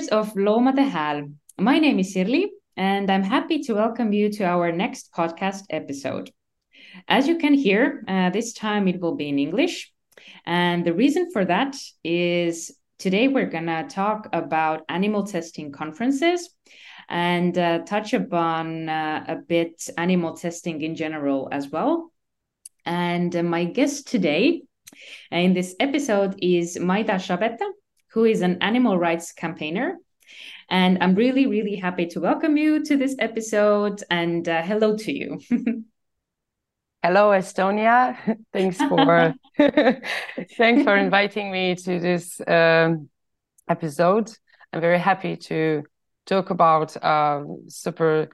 Listeners of Loomade Hääl. My name is Sirli, and I'm happy to welcome you to our next podcast episode. As you can hear, uh, this time it will be in English. And the reason for that is today we're going to talk about animal testing conferences and uh, touch upon uh, a bit animal testing in general as well. And uh, my guest today in this episode is Maida Šabeta, who is an animal rights campaigner. And I'm really, really happy to welcome you to this episode and uh, hello to you. hello, Estonia. thanks for thanks for inviting me to this um, episode. I'm very happy to talk about uh, super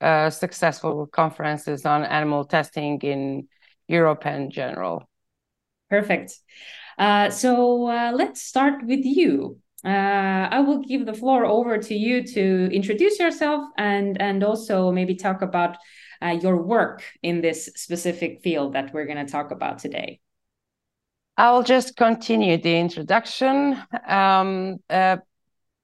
uh, successful conferences on animal testing in Europe and general. Perfect. Uh, so uh, let's start with you. Uh, I will give the floor over to you to introduce yourself and and also maybe talk about uh, your work in this specific field that we're going to talk about today. I'll just continue the introduction. Um, uh,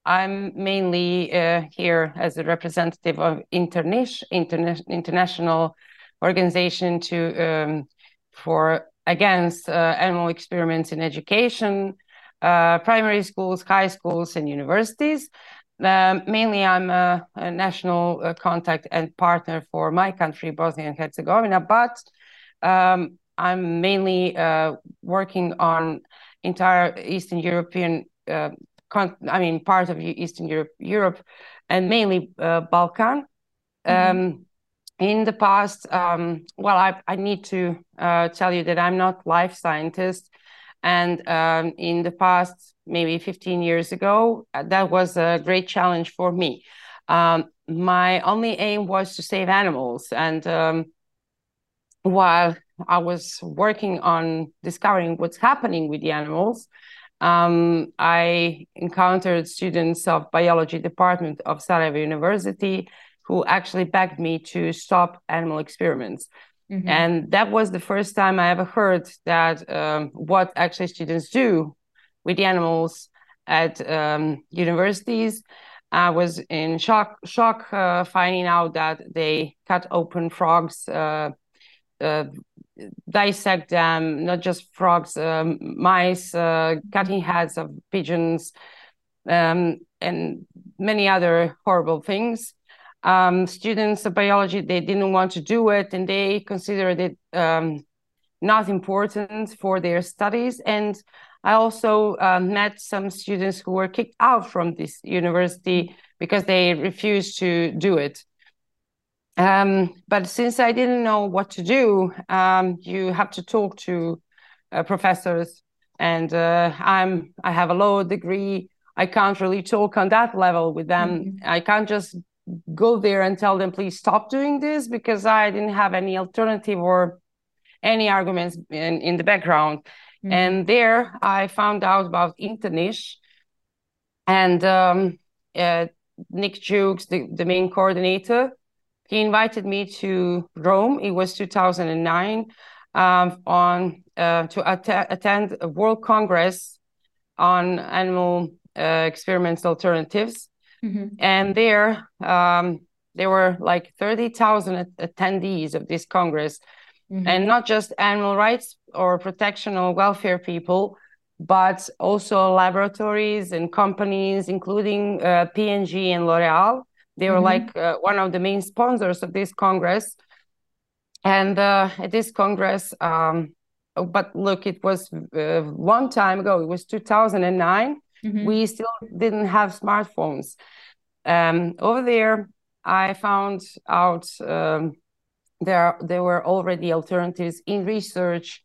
I'm mainly uh, here as a representative of InterNICHE, Interna- international organization to um, for against uh, animal experiments in education, uh, primary schools, high schools, and universities. Um, mainly, I'm a, a national uh, contact and partner for my country, Bosnia and Herzegovina, but um, I'm mainly uh, working on entire Eastern European, uh, I mean, part of Eastern Europe, Europe, and mainly uh, Balkan. Mm-hmm. Um, in the past, um, well, I, I need to uh, tell you that I'm not life scientist. And um, in the past, maybe 15 years ago, uh, that was a great challenge for me. Um, my only aim was to save animals. And um, while I was working on discovering what's happening with the animals, um, I encountered students of biology department of Sarajevo University who actually begged me to stop animal experiments. Mm-hmm. And that was the first time I ever heard that um, what actually students do with the animals at um, universities. I was in shock, shock uh, finding out that they cut open frogs, uh, uh, dissect them, not just frogs, um, mice, uh, cutting heads of pigeons, um, and many other horrible things um, students of biology they didn't want to do it and they considered it um, not important for their studies. And i also uh, met some students who were kicked out from this university because they refused to do it. Um, but since i didn't know what to do um, you have to talk to uh, professors. And uh, i'm i have a law degree. I can't really talk on that level with them. Mm-hmm. i can't just go there and tell them please stop doing this because i didn't have any alternative or any arguments in, in the background. Mm-hmm. and there i found out about InterNICHE. And um, uh, nick jukes the, the main coordinator he invited me to rome. It was 2009 um, on uh, to att- attend a world congress on animal uh, experiments alternatives Mm-hmm. And there, um, there were like 30,000 attendees of this Congress, mm-hmm. and not just animal rights or protection or welfare people, but also laboratories and companies, including uh, P&G and L'Oreal. They were mm-hmm. like uh, one of the main sponsors of this Congress. And uh, at this Congress, um, oh, but look, it was a uh, long time ago. It was 2009 Mm-hmm. We still didn't have smartphones. Um, over there, I found out um, there there were already alternatives in research,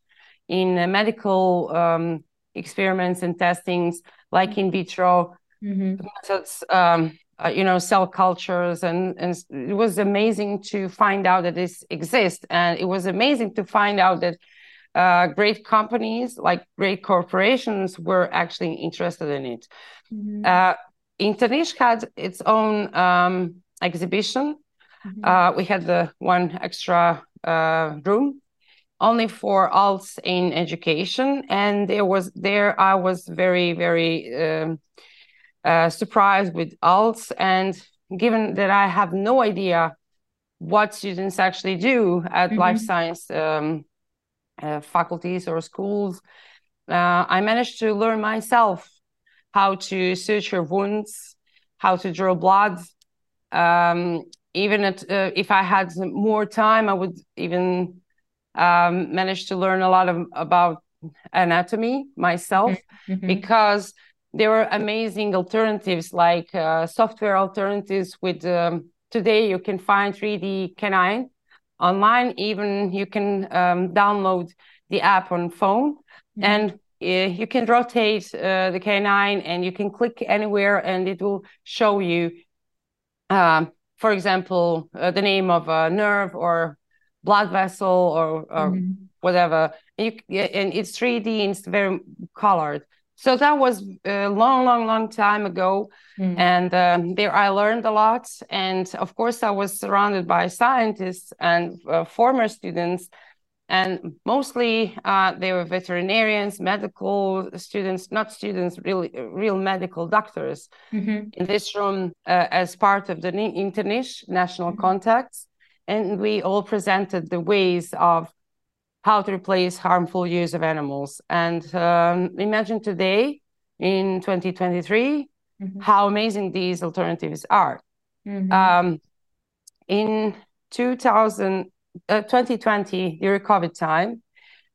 in uh, medical um, experiments and testings, like in vitro mm-hmm. methods. Um, uh, you know, cell cultures, and and it was amazing to find out that this exists, and it was amazing to find out that uh, great companies like great corporations were actually interested in it. Mm-hmm. InterNICHE had its own um, exhibition. Mm-hmm. Uh, we had the one extra uh, room only for alts in education, and there was there I was very very um, uh, surprised with ALS. And given that I have no idea what students actually do at mm-hmm. life science um, uh, faculties or schools, uh, I managed to learn myself how to suture wounds, how to draw blood. Um, even at, uh, if I had more time, I would even um, manage to learn a lot of, about anatomy myself mm-hmm. mm-hmm. because there were amazing alternatives like uh, software alternatives with um, today you can find 3d canine online even you can um, download the app on phone mm-hmm. and you can rotate uh, the canine and you can click anywhere and it will show you um, for example uh, the name of a nerve or blood vessel or, or mm-hmm. whatever and, you, and it's 3d and it's very colored so that was a long long long time ago mm. and um, there i learned a lot and of course i was surrounded by scientists and uh, former students and mostly uh, they were veterinarians medical students not students really real medical doctors mm-hmm. in this room uh, as part of the InterNICHE national mm-hmm. contacts and we all presented the ways of how to replace harmful use of animals. And um, imagine today in 2023 mm-hmm. how amazing these alternatives are. Mm-hmm. Um, in 2000, uh, 2020, during COVID time,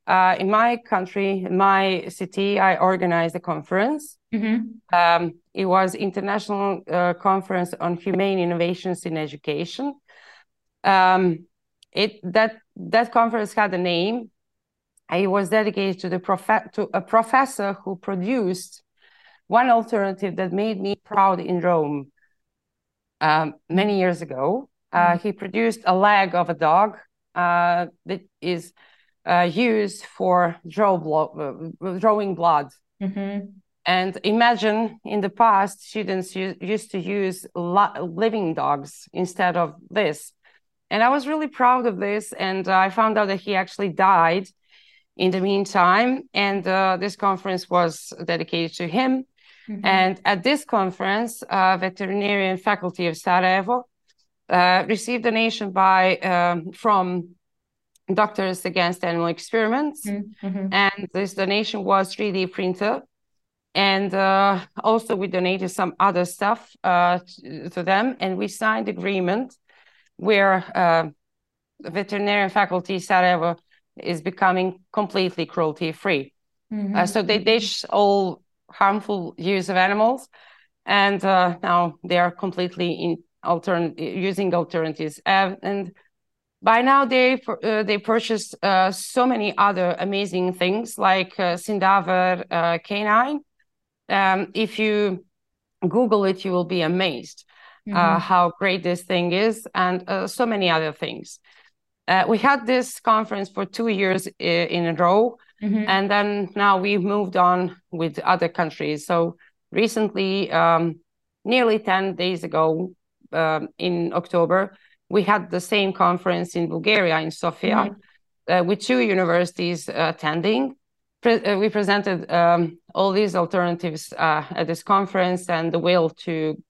uh, in my country, in my city, I organized a conference. Mm-hmm. Um, it was international uh, conference on humane innovations in education. Um, it that that conference had a name. It was dedicated to the prof- to a professor who produced one alternative that made me proud in Rome um, many years ago. Uh, mm-hmm. he produced a leg of a dog uh, that is uh, used for draw blo- uh, drawing blood. Mm-hmm. And imagine in the past, students used to use living dogs instead of this. And I was really proud of this. And I found out that he actually died in the meantime. And uh, this conference was dedicated to him. Mm-hmm. And at this conference, uh, veterinarian faculty of Sarajevo uh, received donation by um, from Doctors Against Animal Experiments. Mm-hmm. And this donation was 3D printer. And uh, also we donated some other stuff uh, to, them. And we signed agreement where uh, veterinarian faculty Sarajevo is becoming completely cruelty free. Mm-hmm. Uh, so they ditch all harmful use of animals, and uh, now they are completely in altern using alternatives. and by now they uh, they purchased uh, so many other amazing things like uh, SynDaver uh, canine. Um, if you Google it, you will be amazed. Uh, mm-hmm. uh, how great this thing is, and uh, so many other things. Uh, we had this conference for two years in a row, mm-hmm. and then now we've moved on with other countries. So recently, um, nearly 10 days ago, um, in October, we had the same conference in Bulgaria, in Sofia, mm-hmm. Uh, with two universities attending. Pre- we presented um, all these alternatives at this conference and the will to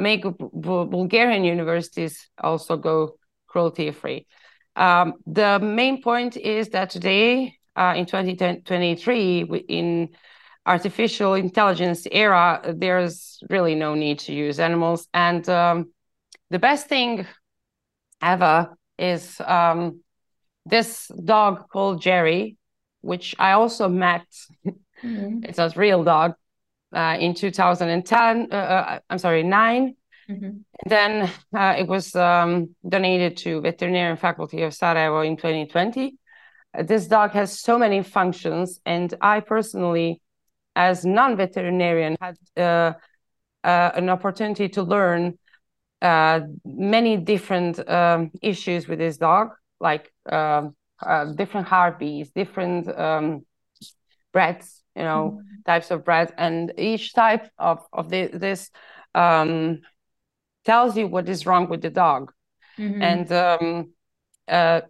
make Bulgarian universities also go cruelty free. Um, the main point is that today, uh, in 2023, in artificial intelligence era, there's really no need to use animals. And um, the best thing ever is um, this dog called Jerry, which I also met. Mm-hmm. it's a real dog uh, in 2010. Uh, uh, I'm sorry, 9 mm-hmm. Then uh, it was um, donated to veterinarian faculty of Sarajevo in 2020. Uh, this dog has so many functions, and I personally, as non-veterinarian, had uh, an opportunity to learn many different um, issues with this dog, like um, different heartbeats, different um, breaths you know mm-hmm. types of bread and each type of of the, this um, tells you what is wrong with the dog mm-hmm. and um, uh,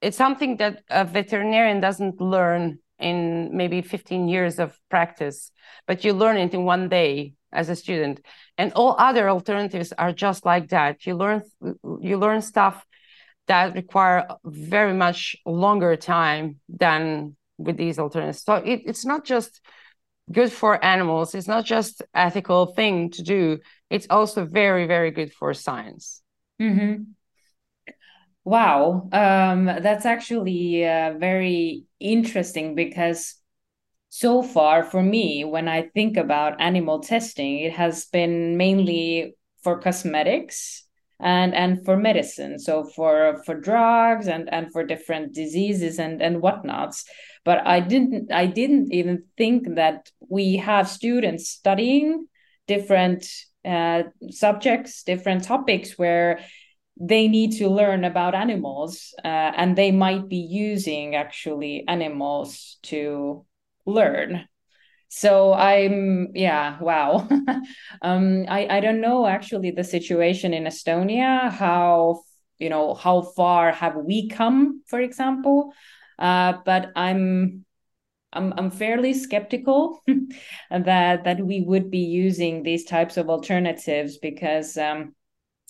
it's something that a veterinarian doesn't learn in maybe 15 years of practice but you learn it in one day as a student. And all other alternatives are just like that. You learn you learn stuff that require very much longer time than with these alternatives. So it, it's not just good for animals. It's not just ethical thing to do. It's also very very good for science. Mm-hmm. wow. Um, that's actually uh, very interesting because so far for me when i think about animal testing it has been mainly for cosmetics and and for medicine. So for for drugs and and for different diseases and and whatnots. But i didn't i didn't even think that we have students studying different uh, subjects different topics where they need to learn about animals uh, and they might be using actually animals to learn. So i'm yeah wow. Um i i don't know actually the situation in estonia how you know how far have we come for example. Uh but i'm I'm, I'm fairly skeptical that that we would be using these types of alternatives because um,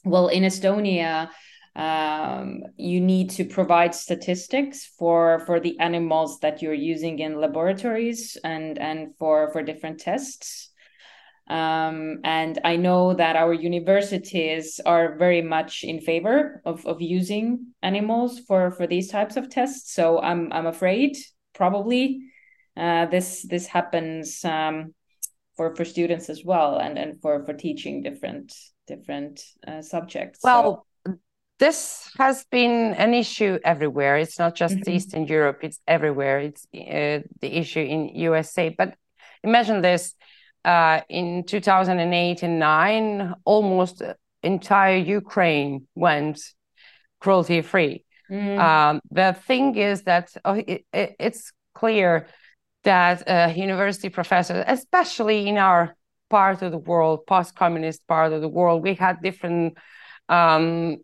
well in estonia um, you need to provide statistics for for the animals that you're using in laboratories and and for for different tests um, and I know that our universities are very much in favor of, of using animals for, for these types of tests. So I'm I'm afraid probably uh, this this happens um, for for students as well, and and for for teaching different different uh, subjects. Well, this has been an issue everywhere. It's not just mm-hmm. Eastern Europe; it's everywhere. It's uh, the issue in USA. But imagine this: uh, in 2008 and nine, almost entire Ukraine went cruelty-free. Mm. Um, the thing is that oh, it, it, it's clear that uh, university professors, especially in our part of the world, post-communist part of the world, we had different um,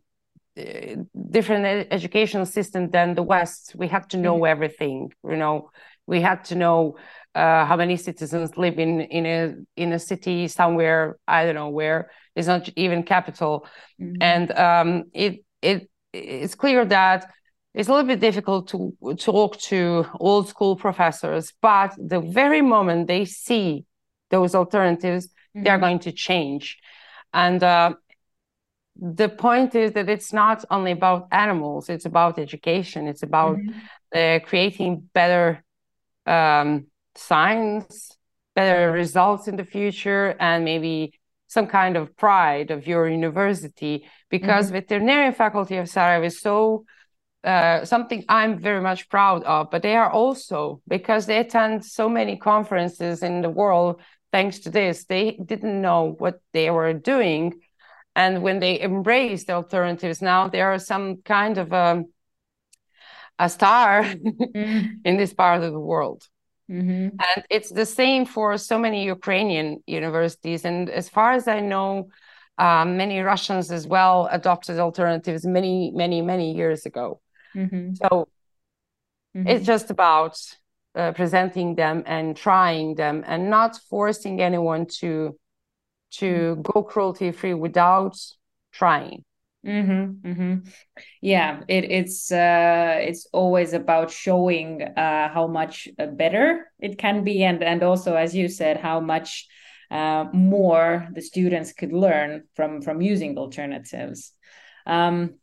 different educational system than the West. We had to know mm-hmm. everything. You know, we had to know uh, how many citizens live in in a in a city somewhere. I don't know where. It's not even capital, mm-hmm. and um, it it it's clear that it's a little bit difficult to talk to old school professors. But the very moment they see those alternatives, mm-hmm. they're going to change. And uh, the point is that it's not only about animals it's about education it's about mm-hmm. uh, creating better um, science better results in the future and maybe some kind of pride of your university because mm-hmm. veterinary faculty of sarajevo is so uh, something i'm very much proud of but they are also because they attend so many conferences in the world thanks to this they didn't know what they were doing and when they embrace the alternatives now there are some kind of a, um, a star mm. in this part of the world mm-hmm. and it's the same for so many ukrainian universities and as far as i know um, many russians as well adopted alternatives many many many years ago mm-hmm. so mm-hmm. it's just about uh, presenting them and trying them and not forcing anyone to to go cruelty free without trying mm-hmm, mm-hmm. yeah it, it's uh it's always about showing uh how much uh, better it can be and and also as you said how much uh, more the students could learn from from using alternatives um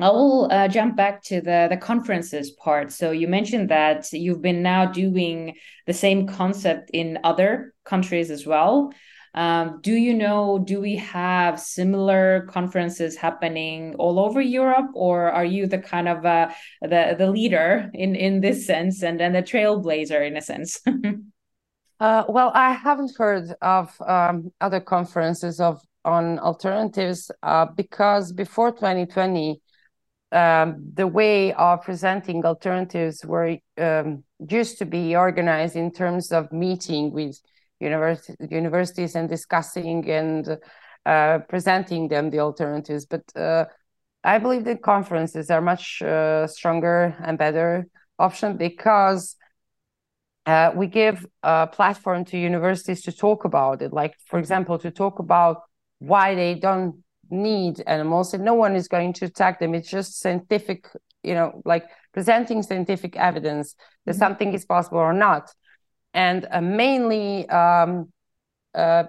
I will uh, jump back to the the conferences part. So you mentioned that you've been now doing the same concept in other countries as well. Um, do you know, do we have similar conferences happening all over Europe, or are you the kind of uh, the the leader in in this sense and and the trailblazer in a sense? uh, well, I haven't heard of um, other conferences of on alternatives uh, because before 2020, um, the way of presenting alternatives were um, used to be organized in terms of meeting with universities and discussing and uh, presenting them the alternatives. But uh, I believe that conferences are much uh, stronger and better option because uh, we give a platform to universities to talk about it. Like, for example, to talk about why they don't need animals and no one is going to attack them. It's just scientific, you know, like presenting scientific evidence that mm-hmm. something is possible or not. And uh, mainly um, uh,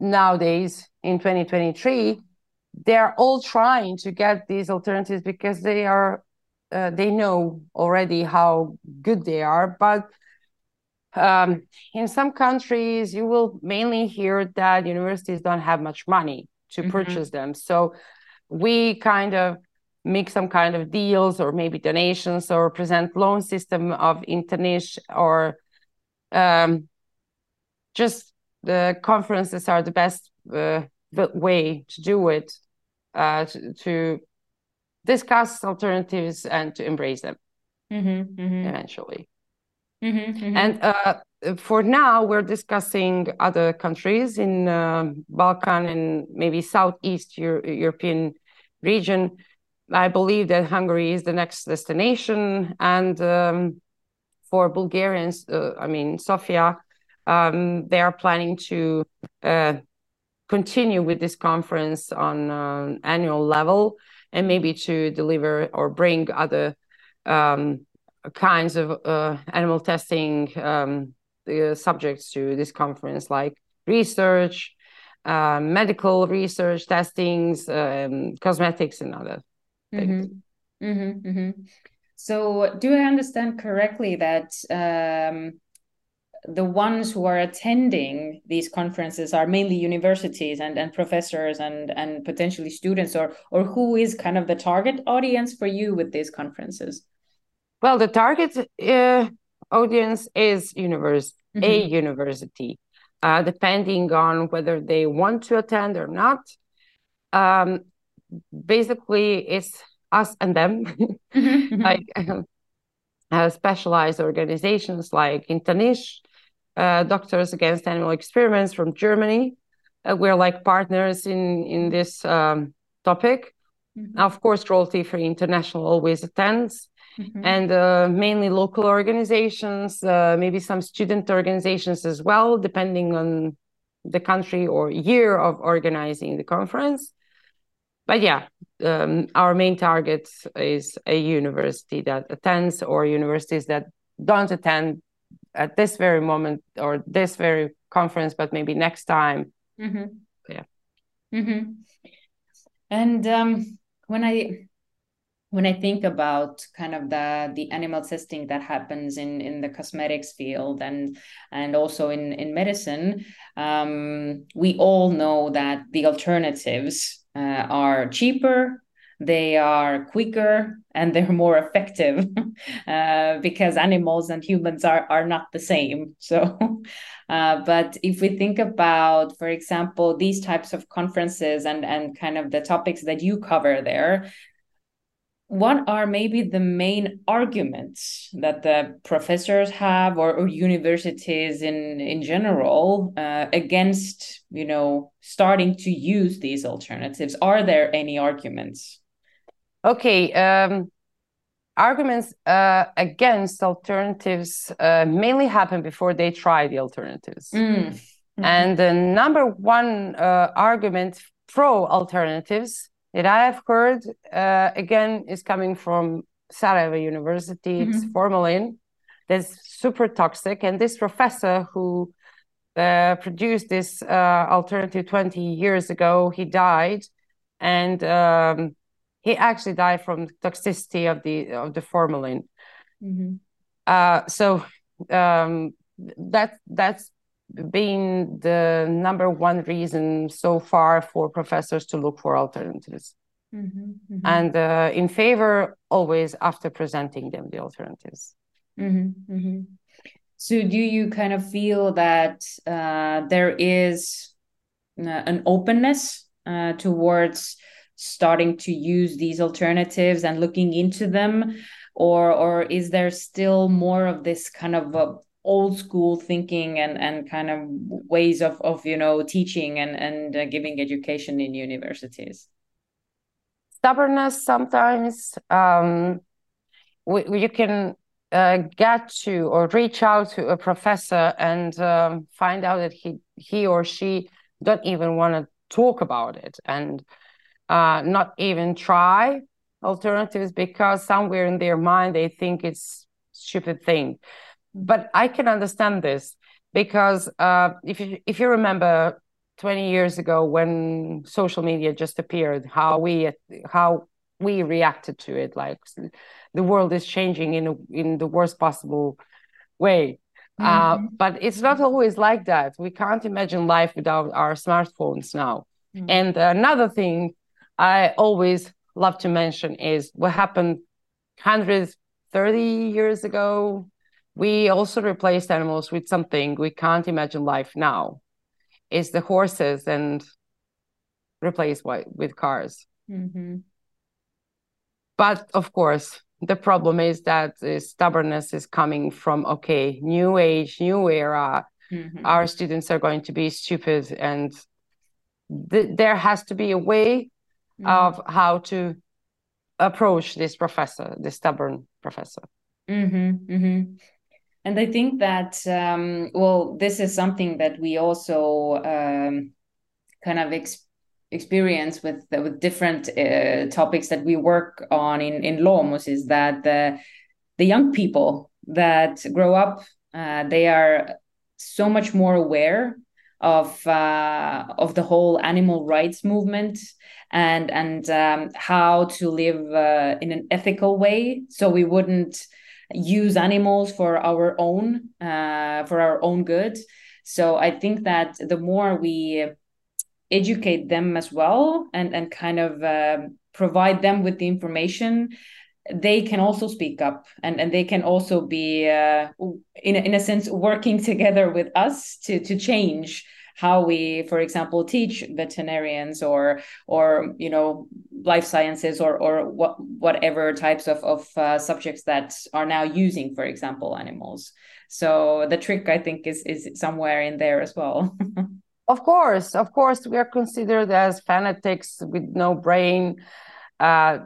nowadays in 2023, they're all trying to get these alternatives because they are uh, they know already how good they are but um, in some countries you will mainly hear that universities don't have much money to mm-hmm. purchase them so we kind of make some kind of deals or maybe donations or present loan system of InterNICHE or um, just the conferences are the best uh, way to do it uh, to, to, discuss alternatives and to embrace them mm-hmm, mm-hmm. eventually. Mm-hmm, mm-hmm. and uh, for now, we're discussing other countries in uh, Balkan and maybe Southeast Euro- European region. I believe that Hungary is the next destination, and um, for Bulgarians, uh, I mean Sofia, um, they are planning to uh, continue with this conference on uh, annual level and maybe to deliver or bring other um, kinds of uh, animal testing um, subjects to this conference like research uh, medical research testings um, cosmetics and other things mm-hmm. Mm-hmm, mm-hmm. So do i understand correctly that um, the ones who are attending these conferences are mainly universities and, and professors and, and potentially students or or who is kind of the target audience for you with these conferences well the target uh, audience is univers- mm-hmm. a university uh, depending on whether they want to attend or not um, basically it's us and them mm-hmm. like uh, specialized organizations like InterNICHE uh, Doctors Against Animal Experiments from Germany. Uh, we're like partners in in this um, topic. Mm-hmm. Of course, Cruelty Free International always attends, mm-hmm. and uh, mainly local organizations, uh, maybe some student organizations as well, depending on the country or year of organizing the conference. But yeah, um, our main target is a university that attends or universities that don't attend at this very moment or this very conference, but maybe next time. Mm-hmm. Yeah. Mm-hmm. And um, when I when I think about kind of the the animal testing that happens in in the cosmetics field and and also in in medicine, um, we all know that the alternatives uh, are cheaper, they are quicker and they're more effective uh, because animals and humans are are not the same. So uh, but if we think about for example these types of conferences and and kind of the topics that you cover there what are maybe the main arguments that the professors have or, or universities in in general uh, against you know starting to use these alternatives are there any arguments Okay. Um, arguments uh, against alternatives uh, mainly happen before they try the alternatives. Mm. Mm-hmm. And the number one uh, argument pro alternatives that I have heard uh, again is coming from Sarajevo University. Mm-hmm. It's formalin. That's super toxic. And this professor who uh, produced this uh, alternative 20 years ago, he died. And um, he actually died from toxicity of the of the formalin. Mm-hmm. Uh, so um, that that's been the number one reason so far for professors to look for alternatives. Mm-hmm, mm-hmm. And uh, in favor always after presenting them the alternatives. Mm-hmm, mm-hmm. So, do you kind of feel that uh, there is uh, an openness uh, towards starting to use these alternatives and looking into them or or is there still more of this kind of uh, old school thinking and and kind of ways of of you know teaching and and uh, giving education in universities. Stubbornness sometimes um we, you can uh, get to or reach out to a professor and um, find out that he he or she don't even want to talk about it and uh, not even try alternatives because somewhere in their mind they think it's stupid thing but i can understand this because uh, if you if you remember 20 years ago when social media just appeared how we how we reacted to it like the world is changing in a, in the worst possible way uh, mm-hmm. uh, but it's not always like that we can't imagine life without our smartphones now mm-hmm. and another thing i always love to mention is what happened 130 years ago we also replaced animals with something we can't imagine life now is the horses and replaced with cars mm-hmm. but of course the problem is that the stubbornness is coming from okay new age new era mm-hmm. our students are going to be stupid and th- there has to be a way mm-hmm. of how to approach this professor this stubborn professor mm-hmm. mm-hmm and I think that um, well, this is something that we also um, kind of ex- experience with with different uh, topics that we work on in in Loomus is that the the young people that grow up uh, they are so much more aware of uh, of the whole animal rights movement and and um, how to live uh, in an ethical way. So we wouldn't use animals for our own uh, for our own good. So i think that the more we educate them as well and and kind of uh, provide them with the information they can also speak up and, and they can also be uh, in, a, in a sense working together with us to to change how we for example teach veterinarians or or you know life sciences or or what whatever types of of uh, subjects that are now using for example animals. So the trick i think is is somewhere in there as well. Of course of course we are considered as fanatics with no brain. Uh,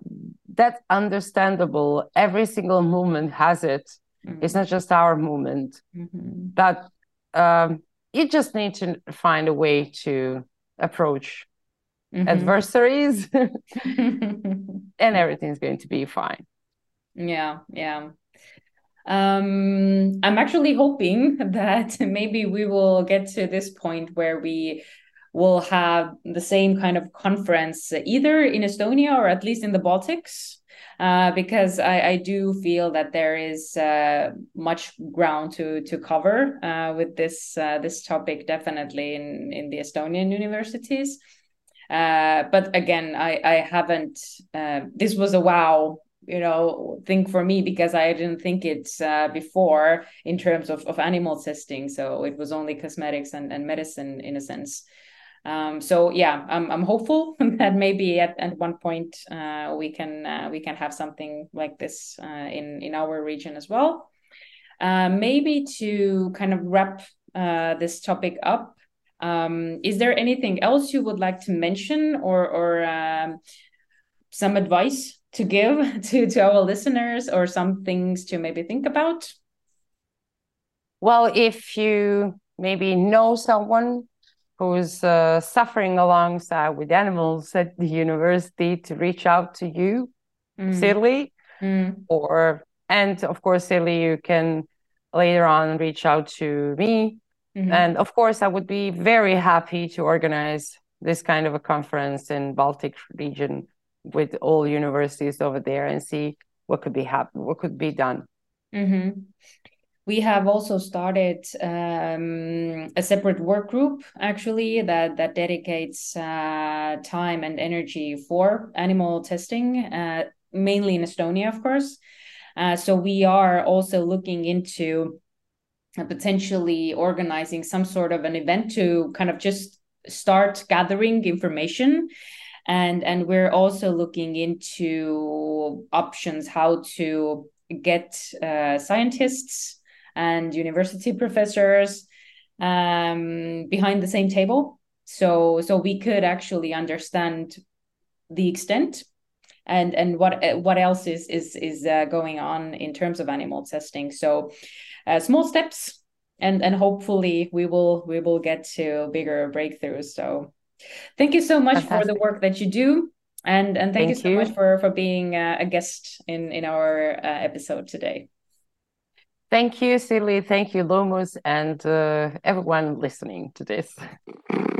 that's understandable. Every single movement has it. Mm-hmm. it's not just our movement. Mm-hmm. but um, you just need to find a way to approach mm-hmm. adversaries and everything's going to be fine. Yeah yeah. Um, I'm actually hoping that maybe we will get to this point where we will have the same kind of conference either in Estonia or at least in the Baltics uh, because I, I, do feel that there is uh, much ground to to cover uh, with this uh, this topic definitely in in the Estonian universities. Uh, but again, I I haven't. this was a wow you know thing for me because i didn't think it uh, before in terms of, of animal testing so it was only cosmetics and, and medicine in a sense um, so yeah, I'm I'm hopeful that maybe at, at one point uh, we can uh, we can have something like this uh, in in our region as well. Uh, maybe to kind of wrap uh, this topic up, um, is there anything else you would like to mention or or um, some advice to give to to our listeners or some things to maybe think about? Well, if you maybe know someone who's uh, suffering alongside with animals at the university to reach out to you, mm. Sirli, mm. or and of course, Sirli, you can later on reach out to me. Mm-hmm. And of course, I would be very happy to organize this kind of a conference in Baltic region with all universities over there and see what could be happen, what could be done. Mm-hmm we have also started um, a separate work group actually that that dedicates uh, time and energy for animal testing uh, mainly in estonia of course. Uh, so we are also looking into potentially organizing some sort of an event to kind of just start gathering information. And and we're also looking into options how to get uh, scientists and university professors um, behind the same table so so we could actually understand the extent and and what what else is is is uh, going on in terms of animal testing so uh, small steps and and hopefully we will we will get to bigger breakthroughs so thank you so much Fantastic. for the work that you do and and thank, thank you so you. much for for being uh, a guest in in our uh, episode today thank you Sirli thank you Loomus and uh, everyone listening to this